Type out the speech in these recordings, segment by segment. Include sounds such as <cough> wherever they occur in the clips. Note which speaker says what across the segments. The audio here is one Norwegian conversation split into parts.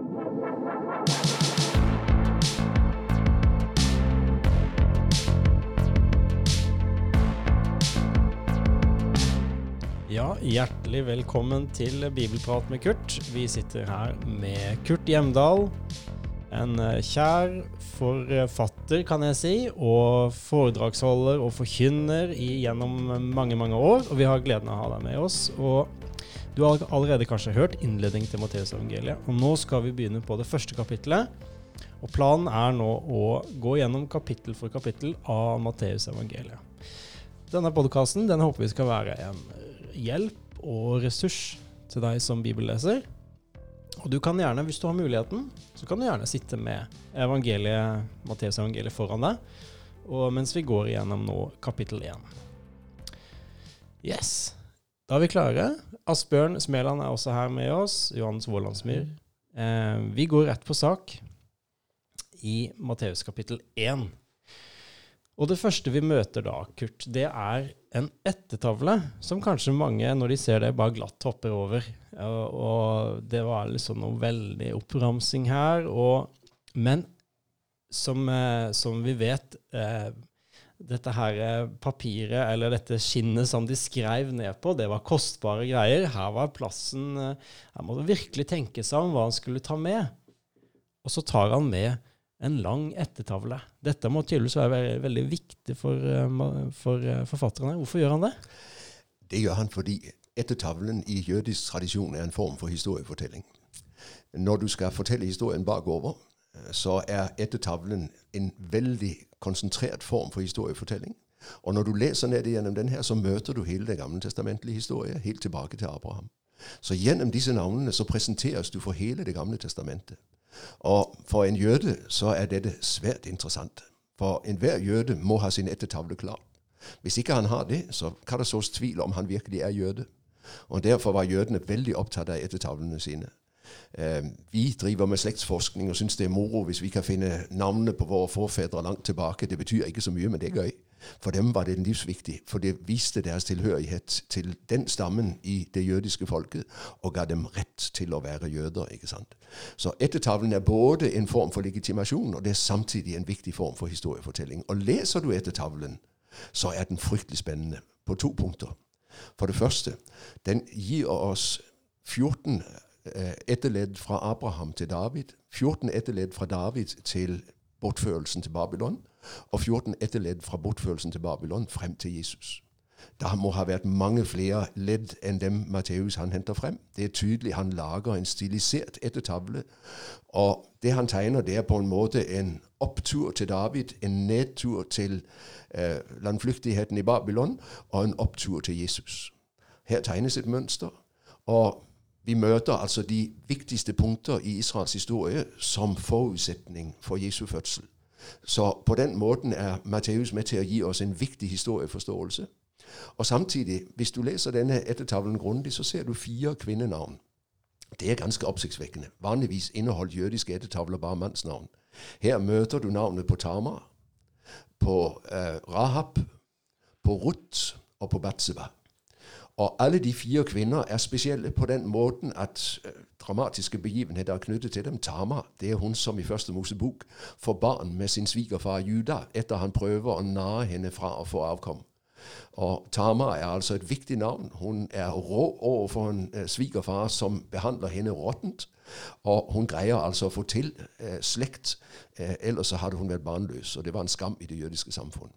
Speaker 1: Ja, hjertelig velkommen til Bibelprat med Kurt. Vi sitter her med Kurt Hjemdal. En eh, kjær forfatter, kan jeg si, og foredragsholder og forkynner i, gjennom mange, mange år. Og vi har gleden av å ha deg med oss. Og du har allerede kanskje hørt innledning til Matteusevangeliet. Og nå skal vi begynne på det første kapittelet. Og planen er nå å gå gjennom kapittel for kapittel av Matteusevangeliet. Denne podkasten den håper vi skal være en hjelp og ressurs til deg som bibelleser. Og du kan gjerne, hvis du har muligheten, så kan du gjerne sitte med evangeliet, Matteus evangeliet foran deg, og mens vi går igjennom nå kapittel 1. Yes. Da er vi klare. Asbjørn Smeland er også her med oss. Johannes Vålandsmyr. Eh, vi går rett på sak i Matteus kapittel 1. Og det første vi møter da, Kurt, det er en ettertavle som kanskje mange, når de ser det, bare glatt hopper over. Og, det var liksom noe veldig oppramsing her. Og, men som, eh, som, vi vet eh, dette her eh, papiret, eller dette skinnet som de skrev ned på, det var kostbare greier. Her var plassen eh, Her må du virkelig tenke seg om hva han skulle ta med. Og så tar han med en lang ettertavle. Dette må tydeligvis være veldig, viktig for, eh, for, forfatterne. Hvorfor gjør han det?
Speaker 2: Det gjør han fordi ettertavlen i jødisk tradisjon er en form for historiefortelling. Når du skal fortelle historien bakover, så er ettertavlen en veldig konsentrert form for historiefortelling. Og når du leser ned gjennom den her, så møter du hele den gamle testamentlige historie, helt tilbake til Abraham. Så gjennom disse navnene så presenteres du for hele Det gamle testamentet. Og for en jøde så er dette svært interessant. For enhver jøde må ha sin ettertavle klar. Hvis ikke han har det, så kan det sås tvil om han virkelig er jøde. Og Derfor var jødene veldig opptatt av ettertavlene sine. Vi driver med slektsforskning og syns det er moro hvis vi kan finne navnene på våre forfedre langt tilbake. Det betyr ikke så mye, men det er gøy. For dem var det livsviktig, for det viste deres tilhørighet til den stammen i det jødiske folket, og ga dem rett til å være jøder. ikke sant? Så ettertavlen er både en form for legitimasjon, og det er samtidig en viktig form for historiefortelling. Og leser du ettertavlen, så er den fryktelig spennende på to punkter. For det første, den gir oss 14 eh, etterledd fra Abraham til David, 14 etterledd fra David til bortførelsen til Babylon, og 14 etterledd fra bortførelsen til Babylon frem til Jesus. Det må ha vært mange flere ledd enn dem Matteus han henter frem. Det er tydelig han lager en stilisert ettertavle. Og det han tegner, det er på en måte en opptur til David, en nedtur til eh, landflyktigheten i Babylon, og en opptur til Jesus. Her tegnes et mønster. og vi møter altså de viktigste punkter i Israels historie som forutsetning for Jesu fødsel. Så på den måten er Matteus med til å gi oss en viktig historieforståelse. Og samtidig, hvis du leser denne ettertavlen grundig, så ser du fire kvinnenavn. Det er ganske oppsiktsvekkende. Vanligvis inneholdt jødiske ettertavler bare mannsnavn. Her møter du navnet på Tamar, på eh, Rahab, på Ruth og på Batseba. Og alle de fire kvinner er spesielle på den måten at uh, dramatiske begivenheter er knyttet til dem. Tamar det er hun som i første Mosebok får barn med sin svigerfar Juda etter han prøver å narre henne fra å få avkom. Og Tamar er altså et viktig navn. Hun er rå overfor en uh, svigerfar som behandler henne råttent. Og hun greier altså å få til eh, slekt, ellers så hadde hun vært barnløs. Og det var en skam i det jødiske samfunn.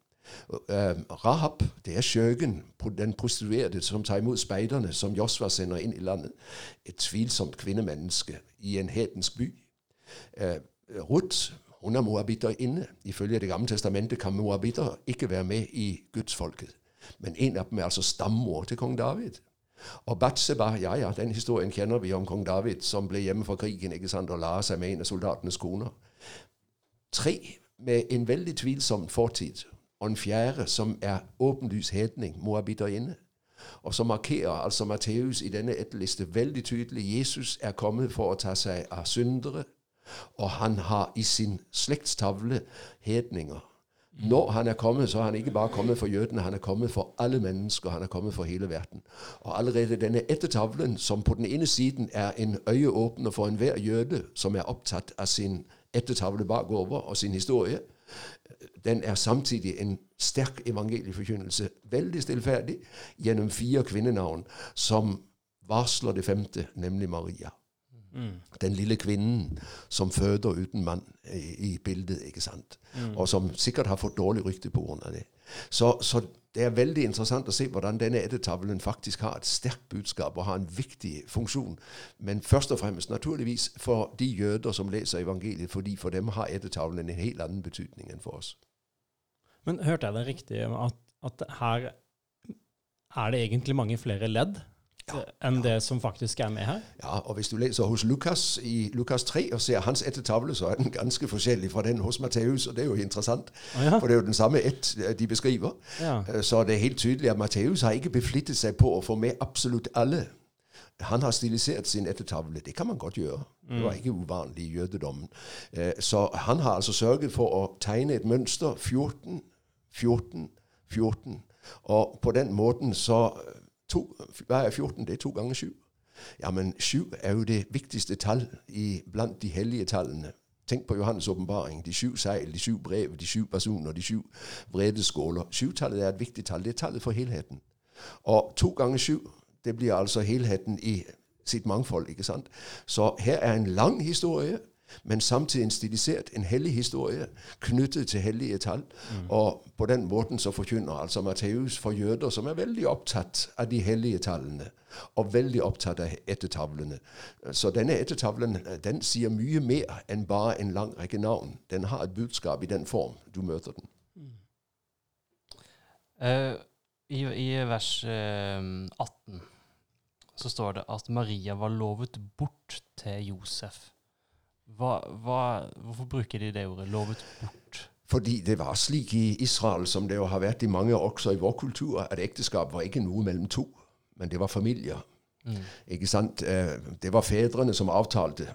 Speaker 2: Uh, Rahab, det er skjøgen, den prostituerte som tar imot speiderne som Josva sender inn i landet. Et tvilsomt kvinnemenneske i en hedensk by. Uh, Ruth hun er moabiter inne. Ifølge Det gamle testamentet kan moabitter ikke være med i gudsfolket. Men en av dem er altså stammor til kong David. Og Batseba, ja ja, den historien kjenner vi om kong David, som ble hjemme fra krigen ikke sant, og la seg med en av soldatenes koner. Tre med en veldig tvilsom fortid og en fjerde som er åpenlys hedning, moabiterinne. Og så markerer altså Matteus i denne etterliste veldig tydelig Jesus er kommet for å ta seg av syndere, og han har i sin slektstavle hedninger. Når han er kommet, så er han ikke bare kommet for jødene, han er kommet for alle mennesker. Han er kommet for hele verden. Og allerede denne ettertavlen, som på den ene siden er en øyeåpner for enhver jøde som er opptatt av sin ettertavle bakover og sin historie, den er samtidig en sterk evangelieforkynnelse, veldig stillferdig, gjennom fire kvinnenavn som varsler det femte, nemlig Maria. Mm. Den lille kvinnen som føder uten mann i, i bildet, ikke sant? Mm. og som sikkert har fått dårlig rykte av det. Så, så, det er veldig interessant å se hvordan denne eddetavlen faktisk har et sterkt budskap og har en viktig funksjon. Men først og fremst naturligvis for de jøder som leser evangeliet, fordi for dem har eddetavlen en helt annen betydning enn for oss.
Speaker 1: Men hørte jeg det riktig at, at her er det egentlig mange flere ledd ja, enn ja. det som faktisk er med her?
Speaker 2: Ja, og hvis du leser hos Lukas i Lukas 3 og ser hans ettertavle, så er den ganske forskjellig fra den hos Matteus, og det er jo interessant. Oh, ja. For det er jo den samme ett øh, de beskriver. Øh, så det er helt tydelig at Matteus har ikke beflittet seg på å få med absolutt alle. Han har stilisert sin ettertavle. Det kan man godt gjøre. Det var mm. ikke uvanlig i jødedommen. Øh, så han har altså sørget for å tegne et mønster 14, 14, 14. Og på den måten så To, hva er 14? Det er to ganger sju. Ja, men sju er jo det viktigste tall i, blant de hellige tallene. Tenk på Johannes' åpenbaring. De sju seil, de sju brev, de sju personer, de sju vredeskåler. Sjutallet er et viktig tall. Det er tallet for helheten. Og to ganger sju, det blir altså helheten i sitt mangfold. ikke sant? Så her er en lang historie men samtidig en stilisert, en hellig historie knyttet til hellige tall. Mm. Og på den måten så forkynner altså Matteus for jøder som er veldig opptatt av de hellige tallene, og veldig opptatt av ettertavlene. Så denne ettertavlen den sier mye mer enn bare en lang rekke navn. Den har et budskap i den form du møter den. Mm.
Speaker 3: Uh, i, i, vers uh, 18 så står det at Maria var lovet bort til Josef. Hva, hva, hvorfor bruker de det ordet 'lovet bort'?
Speaker 2: Fordi det var slik i Israel, som det jo har vært i mange også i vår kultur, at ekteskap var ikke noe mellom to, men det var familier. Mm. Ikke sant? Eh, det var fedrene som avtalte.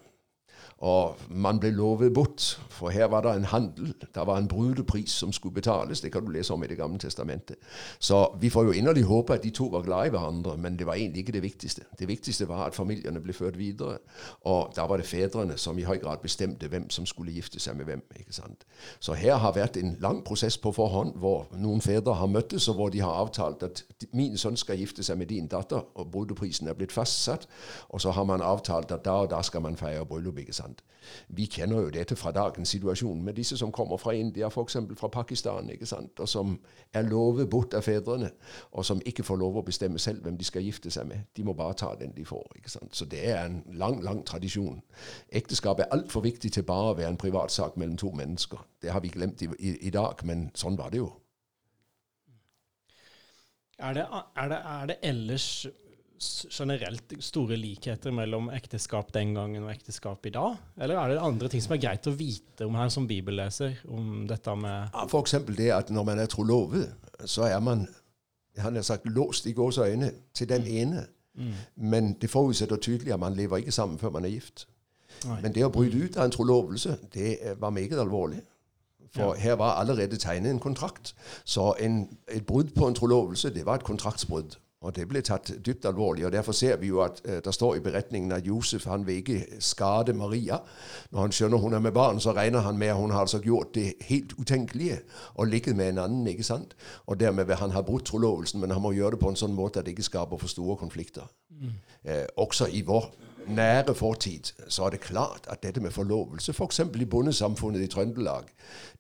Speaker 2: Og man ble lovet bort, for her var det en handel. Det var en brudepris som skulle betales. Det kan du lese om i Det gamle testamentet. Så vi får jo inderlig håpe at de to var glad i hverandre, men det var egentlig ikke det viktigste. Det viktigste var at familiene ble ført videre, og da var det fedrene som i høy grad bestemte hvem som skulle gifte seg med hvem. ikke sant? Så her har vært en lang prosess på forhånd, hvor noen fedre har møttes, og hvor de har avtalt at min sønn skal gifte seg med din datter, og brudeprisen er blitt fastsatt, og så har man avtalt at da og da skal man feire bryllup. Sant? Vi kjenner jo dette fra dagens situasjon med disse som kommer fra India, f.eks. fra Pakistan, ikke sant? og som er lovet bort av fedrene, og som ikke får lov å bestemme selv hvem de skal gifte seg med. De må bare ta den de får. ikke sant? Så det er en lang, lang tradisjon. Ekteskap er altfor viktig til bare å være en privatsak mellom to mennesker. Det har vi glemt i, i, i dag, men sånn var det jo.
Speaker 1: Er det, er, det, er det, ellers generelt store likheter mellom ekteskap den gangen og ekteskap i dag? Eller er det andre ting som er greit å vite om her som bibelleser? om dette med...
Speaker 2: Ja, F.eks. det at når man er trolovet, så er man han har sagt låst i gås øyne til den mm. ene. Mm. Men det forutsetter tydelig at man lever ikke sammen før man er gift. Nei. Men det å bryte ut av en trolovelse, det var meget alvorlig. For ja. her var allerede tegnet en kontrakt. Så en, et brudd på en trolovelse, det var et kontraktsbrudd. Og det ble tatt dypt alvorlig. og Derfor ser vi jo at eh, det står i beretningen at Josef han vil ikke skade Maria. Når han skjønner hun er med barn, så regner han med at hun har altså gjort det helt utenkelige og ligget med en annen. ikke sant? Og Dermed vil han ha brutt trolovelsen, men han må gjøre det på en sånn måte at det ikke skaper for store konflikter. Mm. Eh, også i vår nære fortid, så er det klart at dette med forlovelse, f.eks. For i bondesamfunnet i Trøndelag,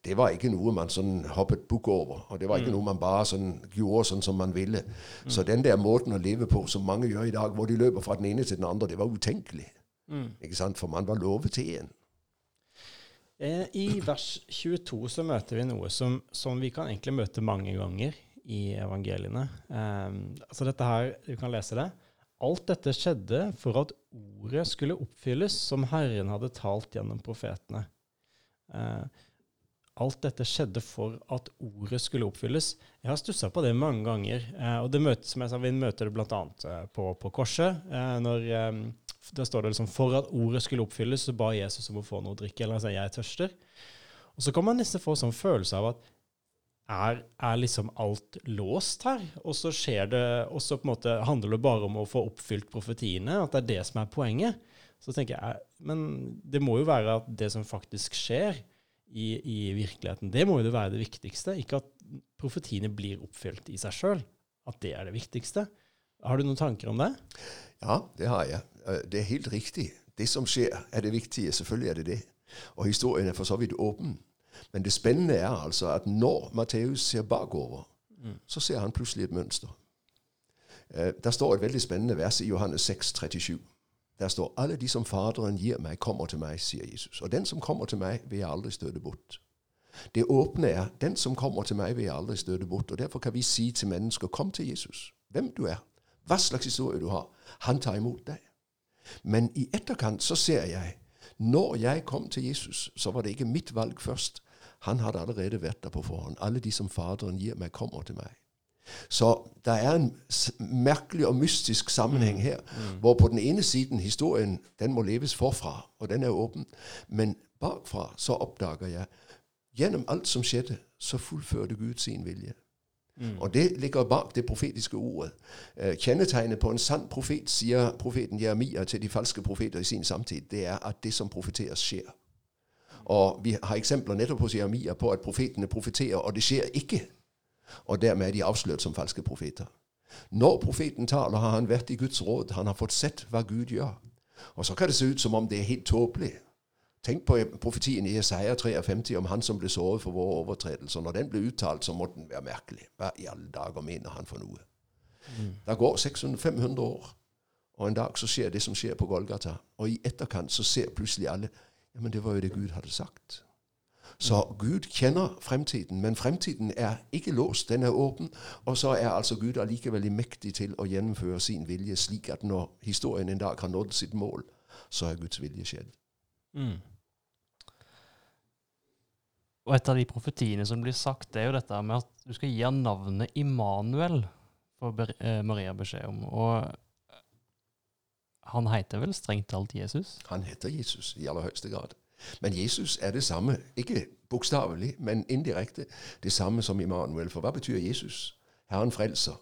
Speaker 2: det var ikke noe man sånn hoppet bukk over. Og det var ikke mm. noe man bare sånn gjorde sånn som man ville. Mm. Så den der måten å leve på som mange gjør i dag, hvor de løper fra den ene til den andre, det var utenkelig. Mm. Ikke sant? For man var lovet til en.
Speaker 1: Eh, I vers 22 så møter vi noe som, som vi kan egentlig møte mange ganger i evangeliene. Um, altså dette her, Du kan lese det. Alt dette skjedde for at ordet skulle oppfylles som Herren hadde talt gjennom profetene. Eh, alt dette skjedde for at ordet skulle oppfylles. Jeg har stussa på det mange ganger. Eh, og det møter, som jeg sa, Vi møter det bl.a. Eh, på, på korset. Eh, når eh, Der står det liksom for at ordet skulle oppfylles, så ba Jesus om å få noe å drikke. Eller altså, jeg tørster. Og så kan man nesten få sånn følelse av at er, er liksom alt låst her? Og så skjer det, og så på en måte handler det bare om å få oppfylt profetiene? At det er det som er poenget? Så tenker jeg, Men det må jo være at det som faktisk skjer i, i virkeligheten, det må jo være det viktigste. Ikke at profetiene blir oppfylt i seg sjøl. At det er det viktigste. Har du noen tanker om det?
Speaker 2: Ja, det har jeg. Det er helt riktig. Det som skjer, er det viktige. Selvfølgelig er det det. Og historien er for så vidt åpen. Men det spennende er altså at når Matteus ser bakover, mm. så ser han plutselig et mønster. Eh, der står et veldig spennende vers i Johannes 6, 37. Der står alle de som Faderen gir meg, kommer til meg, sier Jesus. Og den som kommer til meg, vil jeg aldri støte bort. Det åpne er den som kommer til meg, vil jeg aldri støte bort. Og Derfor kan vi si til mennesker kom til Jesus, hvem du er, hva slags historie du har. Han tar imot deg. Men i etterkant så ser jeg når jeg kom til Jesus, så var det ikke mitt valg først. Han hadde allerede vært der på forhånd. Alle de som Faderen gir meg, kommer til meg. Så det er en merkelig og mystisk sammenheng mm. her, mm. hvor på den ene siden historien den må leves forfra, og den er åpen. Men bakfra så oppdager jeg gjennom alt som skjedde, så fullførte Gud sin vilje. Mm. Og det ligger bak det profetiske ordet. Uh, kjennetegnet på en sann profet, sier profeten Jeremia til de falske profeter i sin samtid, det er at det som profeteres, skjer. Og vi har eksempler nettopp hos Jeremia på at profetene profeterer, og det skjer ikke. Og dermed er de avslørt som falske profeter. Når profeten taler, har han vært i Guds råd. Han har fått sett hva Gud gjør. Og så kan det se ut som om det er helt tåpelig. Tenk på profetien i Jesaja 53 om han som ble såret for våre overtredelser. Når den ble uttalt, så måtte den være merkelig. Hva i alle dager mener han for noe? Mm. Det går 600-500 år, og en dag så skjer det som skjer på Golgata. Og i etterkant så ser plutselig alle men det var jo det Gud hadde sagt. Så Gud kjenner fremtiden, men fremtiden er ikke låst, den er åpen. Og så er altså Gud allikevel mektig til å gjennomføre sin vilje, slik at når historien en dag har nådd sitt mål, så er Guds vilje skjedd. Mm.
Speaker 3: Og et av de profetiene som blir sagt, det er jo dette med at du skal gi ham navnet Immanuel, får eh, Maria beskjed om. Og han heter vel strengt talt Jesus?
Speaker 2: Han heter Jesus i aller høyeste grad. Men Jesus er det samme. Ikke bokstavelig, men indirekte det samme som Immanuel. For hva betyr Jesus? Herren frelser.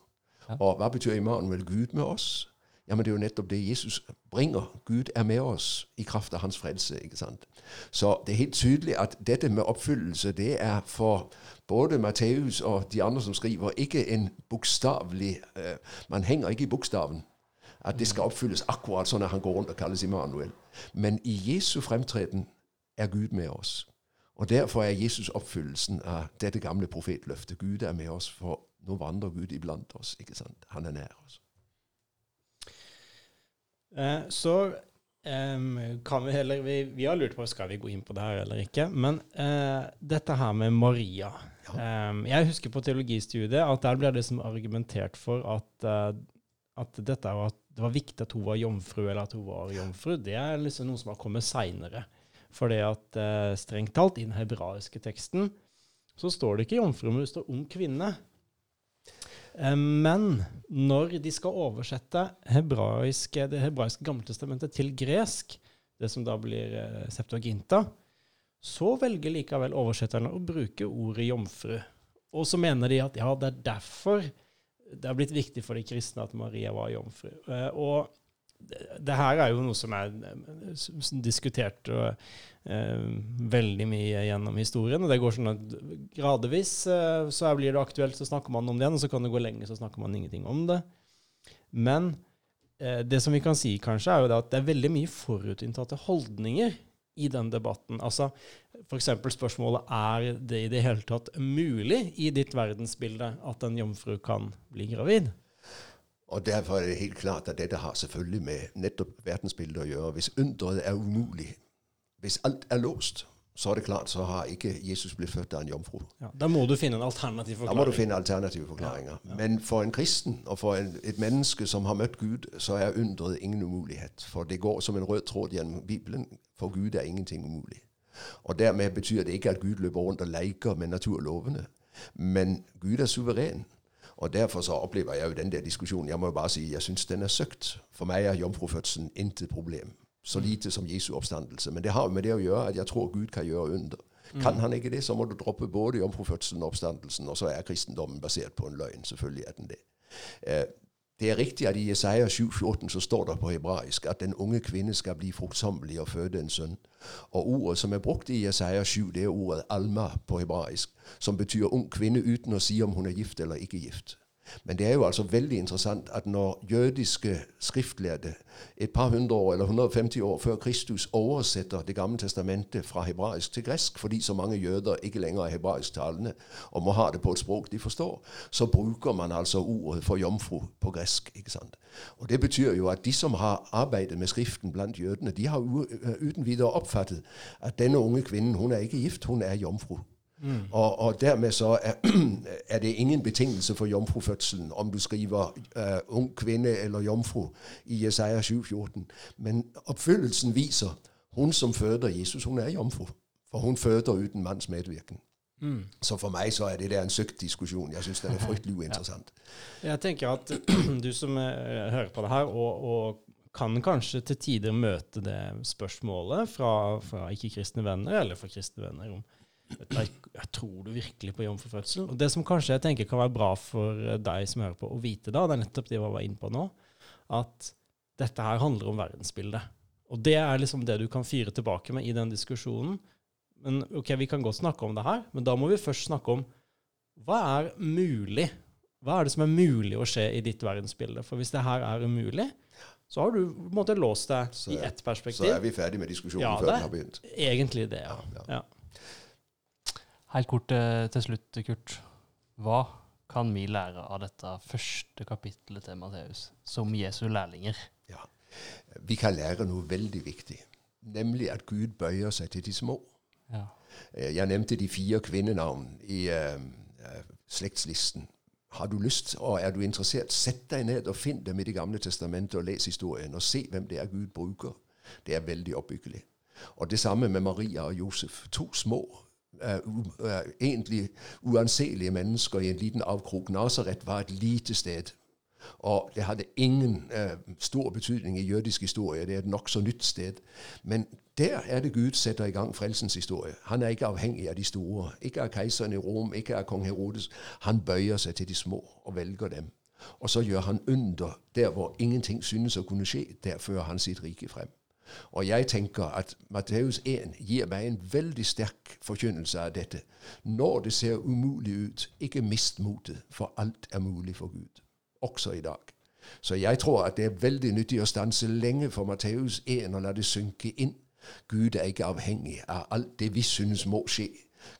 Speaker 2: Ja. Og hva betyr Immanuel? Gud med oss. Ja, men det er jo nettopp det Jesus bringer. Gud er med oss i kraft av hans frelse. ikke sant? Så det er helt tydelig at dette med oppfyllelse det er for både Matteus og de andre som skriver, ikke en bokstavelig uh, Man henger ikke i bokstaven at det skal oppfylles akkurat sånn at han går rundt og kalles Immanuel. Men i Jesu fremtreden er Gud med oss. Og Derfor er Jesus oppfyllelsen av dette gamle profetløftet. Gud er med oss, for nå vandrer Gud iblant oss. ikke sant? Han er nær oss.
Speaker 1: Eh, så kan vi heller vi, vi, har lurt på skal vi gå inn på det her eller ikke. Men eh, dette her med Maria ja. Jeg husker på teologistudiet at der ble det som argumentert for at, eh, at, dette, at det var viktig at hun var jomfru, eller at hun var jomfru. Det er liksom noe som har kommet seinere. For det at eh, strengt talt, i den hebraiske teksten, så står det ikke jomfru, men det står ung kvinne. Eh, men når de skal oversette hebraiske, det hebraiske gammeltestamentet til gresk, det som da blir eh, Septuaginta, så velger likevel oversetterne å bruke ordet jomfru. Og så mener de at ja, det er derfor det har blitt viktig for de kristne at Maria var jomfru. Eh, og det her er jo noe som er diskutert og, eh, veldig mye gjennom historien. og det går sånn at Gradvis eh, så blir det aktuelt, så snakker man om det igjen, og så kan det gå lenge, så snakker man ingenting om det. Men eh, det som vi kan si kanskje, er jo det at det er veldig mye forutinntatte holdninger i den debatten. Altså f.eks. spørsmålet er det i det hele tatt mulig i ditt verdensbilde at en jomfru kan bli gravid?
Speaker 2: Og Derfor er det helt klart at dette har selvfølgelig med nettopp verdensbildet å gjøre. Hvis underet er umulig, hvis alt er låst, så er det klart så har ikke Jesus blitt født av en jomfru.
Speaker 1: Ja, da må du finne en alternativ forklaring.
Speaker 2: Da må du finne alternative forklaringer. Ja, ja. Men for en kristen og for en, et menneske som har møtt Gud, så er underet ingen umulighet. For det går som en rød tråd gjennom Bibelen. For Gud er ingenting umulig. Og Dermed betyr det ikke at Gud løper rundt og leker med naturlovene. Men Gud er suveren. Og Derfor så opplever jeg jo den der diskusjonen. Jeg må jo bare si jeg syns den er søkt. For meg er jomfrufødselen intet problem så lite som Jesu oppstandelse. Men det har med det å gjøre at jeg tror Gud kan gjøre under. Kan han ikke det, så må du droppe både jomfrufødselen og oppstandelsen, og så er kristendommen basert på en løgn. Selvfølgelig er den det. Eh, det er riktig at i Jesaja 7,14 så står det på hebraisk at den unge kvinne skal bli fruktsommelig og føde en sønn. Og ordet som er brukt i Jesaja 7, det er ordet alma på hebraisk, som betyr ung kvinne uten å si om hun er gift eller ikke gift. Men det er jo altså veldig interessant at når jødiske skriftlærde et par hundre år eller 150 år før Kristus oversetter Det gamle testamentet fra hebraisk til gresk, fordi så mange jøder ikke lenger er hebraisktalende og må ha det på et språk de forstår, så bruker man altså ordet for jomfru på gresk. ikke sant? Og Det betyr jo at de som har arbeidet med Skriften blant jødene, de har uten videre oppfattet at denne unge kvinnen hun er ikke gift, hun er jomfru. Mm. Og, og, dermed så er, <clears throat> er, det ingen betingelse for jomfrufødselen om du skriver uh, ung kvinne eller jomfru i Jesaja 7,14. Men oppfyllelsen viser hun som føder Jesus, hun er jomfru. For hun føder uten manns medvirkning. Mm. Så for meg så er det der en søkt diskusjon. Jeg syns den er fryktelig uinteressant.
Speaker 1: Ja. Jeg tenker at <clears throat> du som uh, hører på det her, og, og kan kanskje til tider møte det spørsmålet fra, fra ikke-kristne venner, eller fra kristne venner, om jeg, jeg tror du virkelig på jomfrufødsel? Og det som kanskje jeg tenker kan være bra for deg som hører på, å vite da, det er nettopp det vi var inne på nå, at dette her handler om verdensbildet. Og det er liksom det du kan fyre tilbake med i den diskusjonen. Men ok, vi kan godt snakke om det her, men da må vi først snakke om hva er mulig? Hva er det som er mulig å skje i ditt verdensbilde? For hvis det her er umulig, så har du på en måte låst deg så, i ett perspektiv.
Speaker 2: Så er vi ferdig med diskusjonen ja, før den har begynt.
Speaker 1: Egentlig det, ja. ja, ja.
Speaker 3: Helt kort eh, til slutt, Kurt. Hva kan vi lære av dette første kapittelet til Matteus, som Jesu lærlinger? Ja,
Speaker 2: Vi kan lære noe veldig viktig, nemlig at Gud bøyer seg til de små. Ja. Eh, jeg nevnte de fire kvinnenavn i uh, slektslisten. Har du lyst, og er du interessert, sett deg ned og finn dem i Det gamle testamentet og les historien, og se hvem det er Gud bruker. Det er veldig oppbyggelig. Og det samme med Maria og Josef. To små egentlig uanselige mennesker i en liten avkrok. Nasaret var et lite sted. Og det hadde ingen uh, stor betydning i jødisk historie. Det er et nokså nytt sted. Men der er det Gud setter i gang frelsens historie. Han er ikke avhengig av de store. Ikke av keiseren i Rom, ikke av kong Herodes. Han bøyer seg til de små og velger dem. Og så gjør han under der hvor ingenting synes å kunne skje. Der fører han sitt rike frem. Og jeg tenker at Matteus 1 gir meg en veldig sterk forkynnelse av dette. Når det ser umulig ut, ikke mist motet, for alt er mulig for Gud. Også i dag. Så jeg tror at det er veldig nyttig å stanse lenge for Matteus 1 og la det synke inn. Gud er ikke avhengig av alt det vi synes må skje.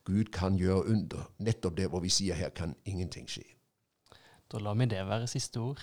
Speaker 2: Gud kan gjøre under, nettopp der hvor vi sier her kan ingenting skje.
Speaker 3: Da lar vi det være siste ord.